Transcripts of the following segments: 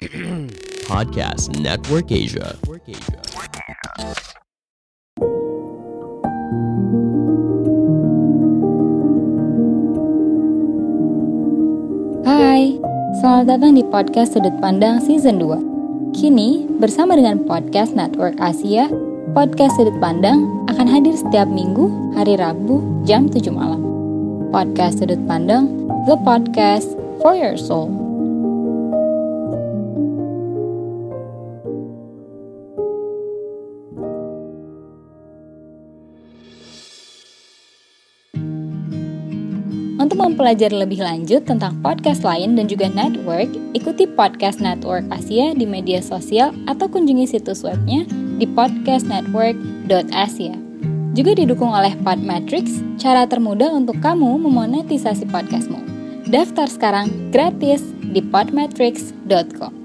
Podcast Network Asia. Hai, selamat datang di podcast Sudut Pandang Season 2. Kini, bersama dengan Podcast Network Asia, Podcast Sudut Pandang akan hadir setiap minggu, hari Rabu, jam 7 malam. Podcast Sudut Pandang, the podcast for your soul. Mempelajari lebih lanjut tentang podcast lain dan juga network, ikuti Podcast Network Asia di media sosial atau kunjungi situs webnya di podcastnetwork.asia. Juga didukung oleh Podmetrics, cara termudah untuk kamu memonetisasi podcastmu. Daftar sekarang gratis di podmetrics.com.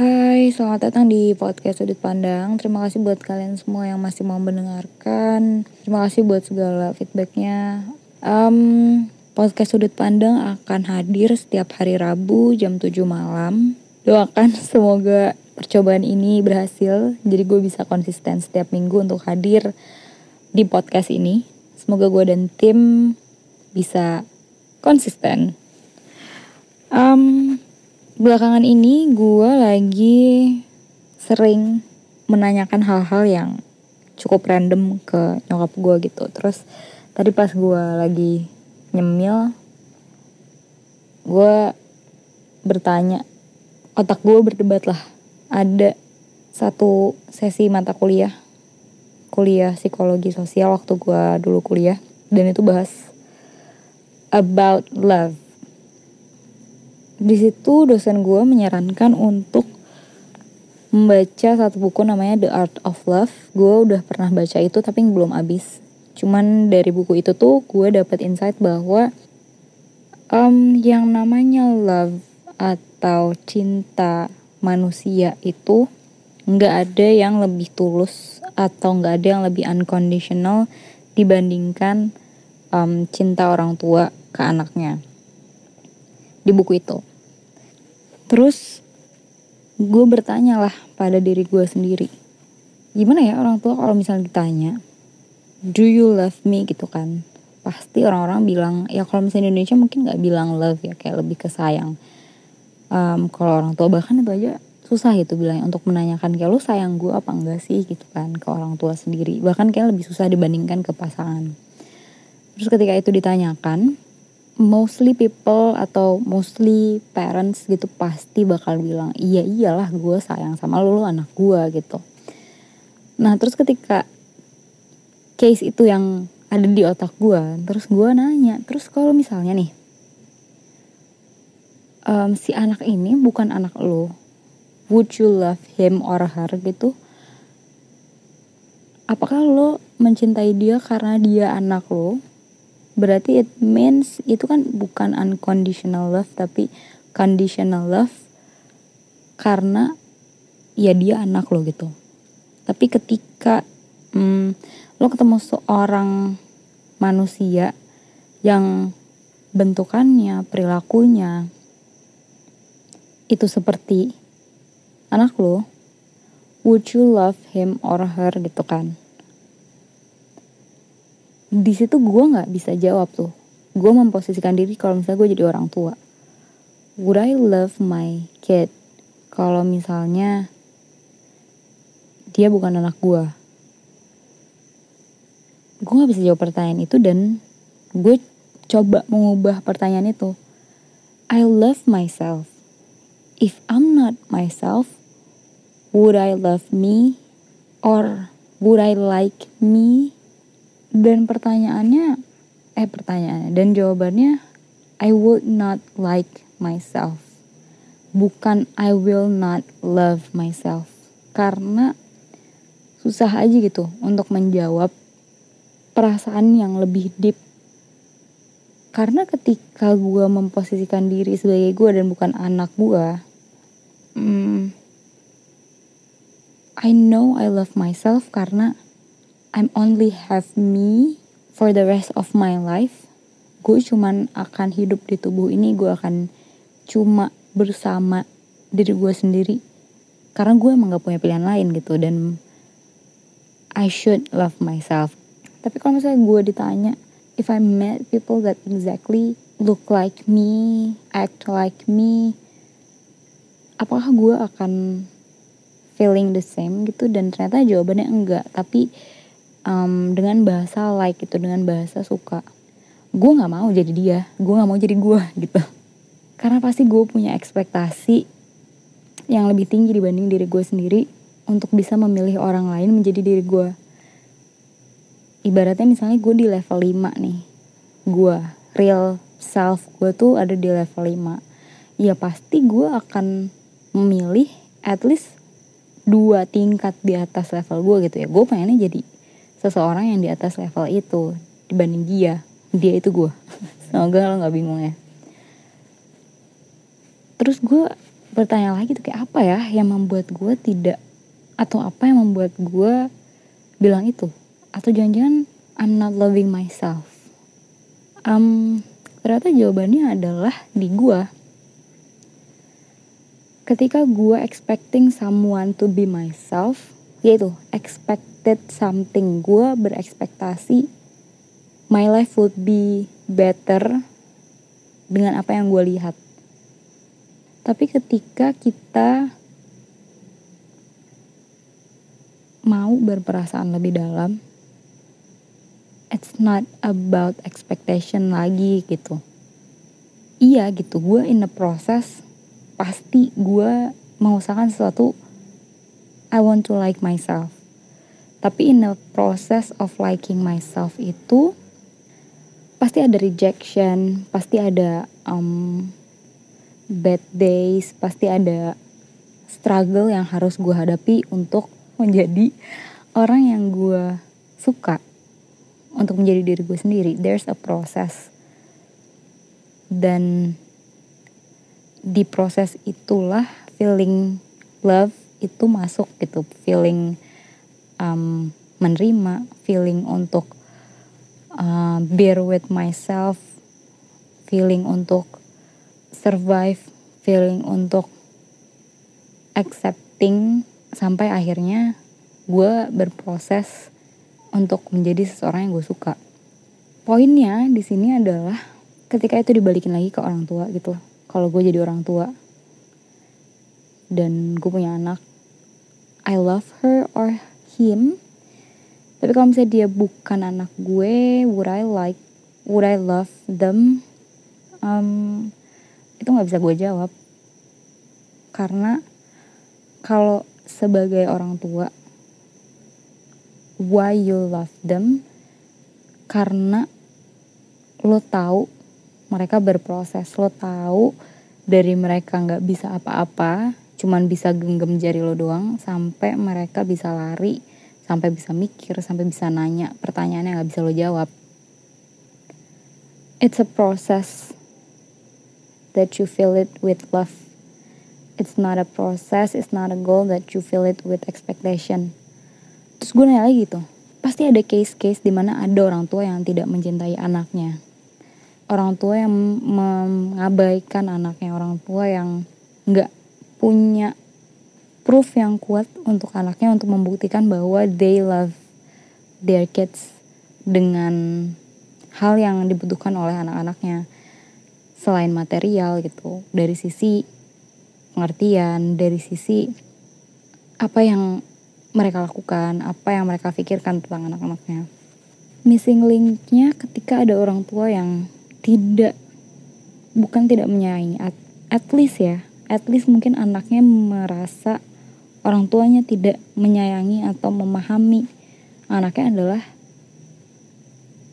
Hai, selamat datang di podcast Sudut Pandang. Terima kasih buat kalian semua yang masih mau mendengarkan. Terima kasih buat segala feedbacknya. Um, podcast Sudut Pandang akan hadir setiap hari Rabu jam 7 malam. Doakan semoga percobaan ini berhasil. Jadi gue bisa konsisten setiap minggu untuk hadir di podcast ini. Semoga gue dan tim bisa konsisten. Um, belakangan ini gue lagi sering menanyakan hal-hal yang cukup random ke nyokap gue gitu. Terus tadi pas gue lagi nyemil gue bertanya otak gue berdebat lah. Ada satu sesi mata kuliah kuliah psikologi sosial waktu gue dulu kuliah dan itu bahas about love di situ dosen gue menyarankan untuk membaca satu buku namanya The Art of Love. Gue udah pernah baca itu tapi belum habis. Cuman dari buku itu tuh gue dapet insight bahwa um, yang namanya love atau cinta manusia itu nggak ada yang lebih tulus atau nggak ada yang lebih unconditional dibandingkan um, cinta orang tua ke anaknya di buku itu. Terus gue bertanya lah pada diri gue sendiri. Gimana ya orang tua kalau misalnya ditanya, do you love me gitu kan? Pasti orang-orang bilang, ya kalau misalnya Indonesia mungkin gak bilang love ya, kayak lebih ke sayang. Um, kalau orang tua bahkan itu aja susah gitu bilangnya untuk menanyakan kayak lu sayang gue apa enggak sih gitu kan ke orang tua sendiri bahkan kayak lebih susah dibandingkan ke pasangan terus ketika itu ditanyakan mostly people atau mostly parents gitu pasti bakal bilang iya iyalah gue sayang sama lu, lu anak gue gitu. Nah terus ketika case itu yang ada di otak gue terus gue nanya terus kalau misalnya nih um, si anak ini bukan anak lo would you love him or her? gitu. Apakah lo mencintai dia karena dia anak lo berarti it means itu kan bukan unconditional love tapi conditional love karena ya dia anak lo gitu. Tapi ketika hmm, lo ketemu seorang manusia yang bentukannya perilakunya itu seperti anak lo would you love him or her gitu kan di situ gue nggak bisa jawab tuh. Gue memposisikan diri kalau misalnya gue jadi orang tua. Would I love my kid? Kalau misalnya dia bukan anak gue gue nggak bisa jawab pertanyaan itu dan gue coba mengubah pertanyaan itu. I love myself. If I'm not myself would I love me? Or would I like me dan pertanyaannya eh pertanyaannya dan jawabannya I would not like myself. Bukan I will not love myself. Karena susah aja gitu untuk menjawab perasaan yang lebih deep. Karena ketika gue memposisikan diri sebagai gue dan bukan anak gue hmm, I know I love myself karena I'm only have me for the rest of my life. Gue cuman akan hidup di tubuh ini gue akan cuma bersama diri gue sendiri. Karena gue emang gak punya pilihan lain gitu dan I should love myself. Tapi kalau misalnya gue ditanya if I met people that exactly look like me act like me apakah gue akan feeling the same gitu? Dan ternyata jawabannya enggak. Tapi um, dengan bahasa like itu dengan bahasa suka. Gue nggak mau jadi dia gue nggak mau jadi gue gitu. Karena pasti gue punya ekspektasi yang lebih tinggi dibanding diri gue sendiri untuk bisa memilih orang lain menjadi diri gue ibaratnya misalnya gue di level 5 nih gue real self gue tuh ada di level 5 ya pasti gue akan memilih at least dua tingkat di atas level gue gitu ya. Gue pengennya jadi seseorang yang di atas level itu dibanding dia dia itu gue semoga lo nggak bingung ya. Terus gue bertanya lagi tuh kayak apa ya yang membuat gue tidak atau apa yang membuat gue bilang itu? Atau jangan-jangan I'm not loving myself. Um, ternyata jawabannya adalah di gue ketika gue expecting someone to be myself yaitu expected something. Gue berekspektasi my life would be better dengan apa yang gue lihat. Tapi ketika kita mau berperasaan lebih dalam it's not about expectation lagi gitu. Iya gitu gue in the process pasti gue mengusahakan sesuatu I want to like myself. Tapi in the process of liking myself itu pasti ada rejection pasti ada um, bad days pasti ada struggle yang harus gue hadapi untuk menjadi orang yang gue suka untuk menjadi diri gue sendiri. There's a process. Dan di proses itulah feeling love itu masuk gitu feeling um, menerima feeling untuk uh, bear with myself feeling untuk survive feeling untuk accepting sampai akhirnya gue berproses untuk menjadi seseorang yang gue suka. Poinnya di sini adalah ketika itu dibalikin lagi ke orang tua gitu. Kalau gue jadi orang tua dan gue punya anak I love her or him. Tapi kalau misalnya dia bukan anak gue would I like would I love them? Um, itu nggak bisa gue jawab. Karena kalau sebagai orang tua why you love them? Karena lo tahu mereka berproses lo tahu dari mereka nggak bisa apa-apa cuman bisa genggam jari lo doang sampai mereka bisa lari sampai bisa mikir sampai bisa nanya pertanyaan yang nggak bisa lo jawab. It's a process that you feel it with love. It's not a process it's not a goal that you feel it with expectation. Terus gue nanya lagi gitu pasti ada case-case di mana ada orang tua yang tidak mencintai anaknya. Orang tua yang mengabaikan anaknya orang tua yang nggak punya proof yang kuat untuk anaknya untuk membuktikan bahwa they love their kids dengan hal yang dibutuhkan oleh anak-anaknya. Selain material gitu dari sisi pengertian dari sisi apa yang mereka lakukan apa yang mereka pikirkan tentang anak-anaknya. Missing linknya ketika ada orang tua yang tidak bukan tidak menyayangi at, at least ya at least mungkin anaknya merasa orang tuanya tidak menyayangi atau memahami. Anaknya adalah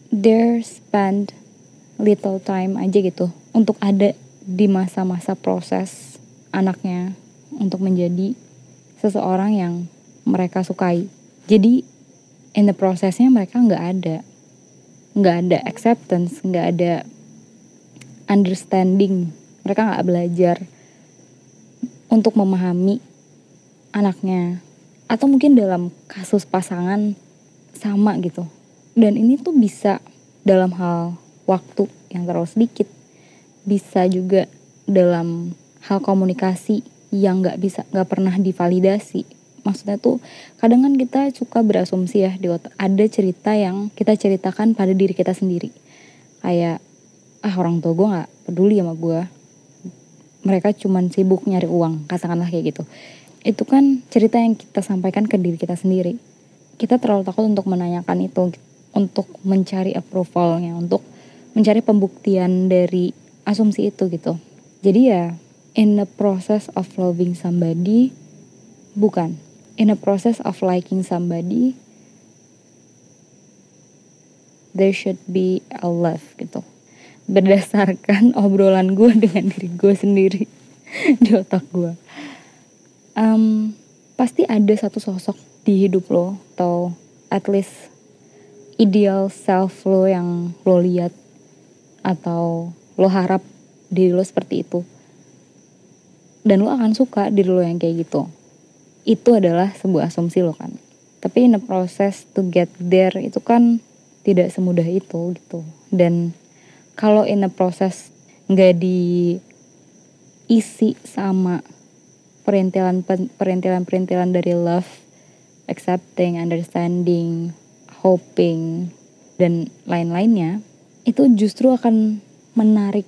their spend little time aja gitu untuk ada di masa-masa proses anaknya untuk menjadi seseorang yang mereka sukai. Jadi in the prosesnya mereka nggak ada. Nggak ada acceptance nggak ada understanding. Mereka nggak belajar untuk memahami anaknya atau mungkin dalam kasus pasangan sama gitu. Dan ini tuh bisa dalam hal waktu yang terlalu sedikit. Bisa juga dalam hal komunikasi yang nggak bisa nggak pernah divalidasi. Maksudnya tuh kadang kan kita suka berasumsi ya di otak ada cerita yang kita ceritakan pada diri kita sendiri. Kayak ah orang tua gue nggak peduli sama gue mereka cuman sibuk nyari uang katakanlah kayak gitu. Itu kan cerita yang kita sampaikan ke diri kita sendiri. Kita terlalu takut untuk menanyakan itu untuk mencari approvalnya untuk mencari pembuktian dari asumsi itu gitu. Jadi ya in the process of loving somebody bukan. In the process of liking somebody there should be a love gitu berdasarkan obrolan gue dengan diri gue sendiri di otak gue um, pasti ada satu sosok di hidup lo atau at least ideal self lo yang lo lihat atau lo harap diri lo seperti itu. Dan lo akan suka diri lo yang kayak gitu. Itu adalah sebuah asumsi lo kan? Tapi in the process to get there itu kan tidak semudah itu gitu. Dan kalau in the process nggak diisi sama perintilan perintilan perintilan dari love accepting understanding hoping dan lain-lainnya itu justru akan menarik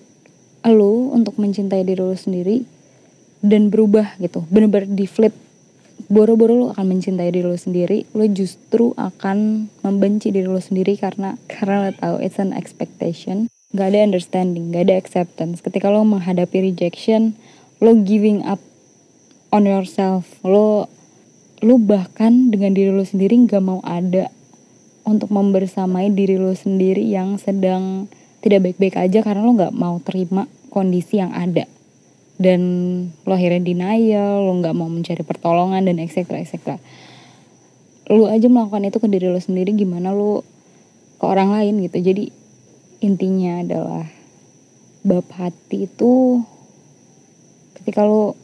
lo untuk mencintai diri lo sendiri dan berubah gitu. Bener-bener di flip. Boro-boro lo akan mencintai diri lo sendiri lo justru akan membenci diri lo sendiri karena karena lo tahu it's an expectation gak ada understanding gak ada acceptance. Ketika lo menghadapi rejection lo giving up on yourself. Lo lo bahkan dengan diri lo sendiri nggak mau ada untuk membersamai diri lo sendiri yang sedang tidak baik-baik aja karena lo nggak mau terima kondisi yang ada. Dan lo akhirnya denial lo nggak mau mencari pertolongan dan etc etc lo aja melakukan itu ke diri lo sendiri gimana lo ke orang lain gitu. Jadi intinya adalah bab hati itu ketika lo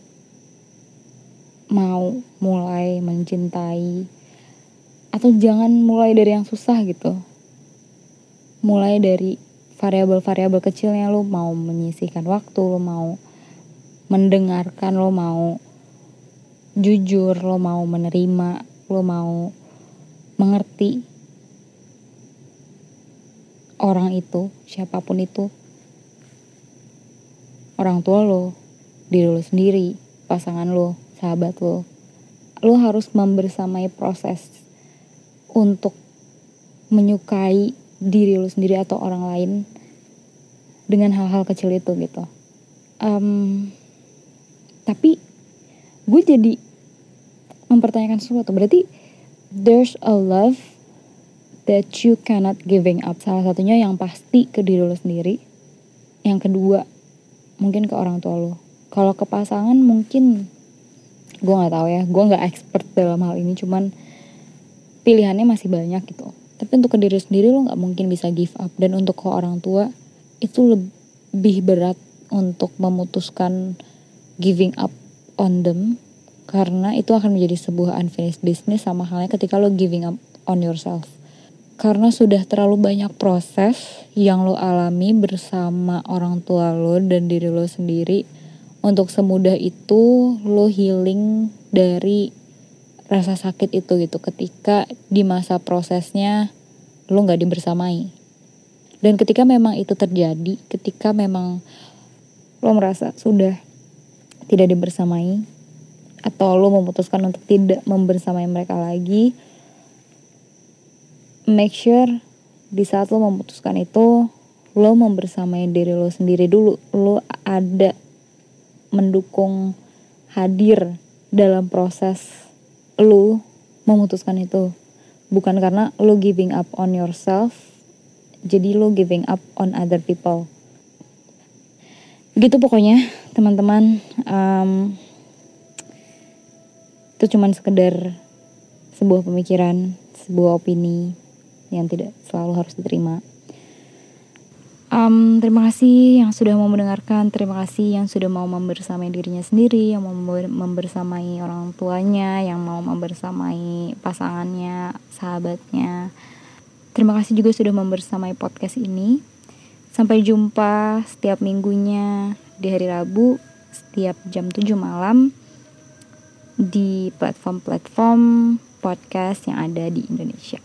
mau mulai mencintai atau jangan mulai dari yang susah gitu. Mulai dari variabel-variabel kecilnya lo mau menyisihkan waktu lo mau mendengarkan lo mau jujur lo mau menerima lo mau mengerti orang itu siapa pun itu. Orang tua lo diri lo sendiri pasangan lo sahabat lo. Lo harus membersamai proses untuk menyukai diri lo sendiri atau orang lain dengan hal-hal kecil itu gitu. Um, tapi gue jadi mempertanyakan sesuatu. Berarti there's a love that you cannot giving up. Salah satunya yang pasti ke diri lo sendiri. Yang kedua mungkin ke orang tua lo. Kalau ke pasangan mungkin gue nggak tahu ya. Gue nggak expert dalam hal ini cuman pilihannya masih banyak gitu. Tapi untuk ke diri sendiri lo nggak mungkin bisa give up. Dan untuk ke orang tua itu lebih berat untuk memutuskan giving up on them. Karena itu akan menjadi sebuah unfinished business sama halnya ketika lo giving up on yourself karena sudah terlalu banyak proses yang lo alami bersama orang tua lo dan diri lo sendiri untuk semudah itu lo healing dari rasa sakit itu gitu. Ketika di masa prosesnya lo nggak dibersamai. Dan ketika memang itu terjadi ketika memang lo merasa sudah tidak dibersamai atau lo memutuskan untuk tidak membersamai mereka lagi make sure di saat lo memutuskan itu lo membersamai diri lo sendiri dulu. Lo ada mendukung hadir dalam proses lu memutuskan itu. Bukan karena lu giving up on yourself jadi lu giving up on other people. Gitu pokoknya teman-teman. Um, itu cuman sekedar sebuah pemikiran sebuah opini yang tidak selalu harus diterima Um, terima kasih yang sudah mau mendengarkan, terima kasih yang sudah mau membersamai dirinya sendiri, yang mau membersamai orang tuanya, yang mau membersamai pasangannya, sahabatnya. Terima kasih juga sudah membersamai podcast ini. Sampai jumpa setiap minggunya di hari Rabu setiap jam 7 malam di platform-platform podcast yang ada di Indonesia.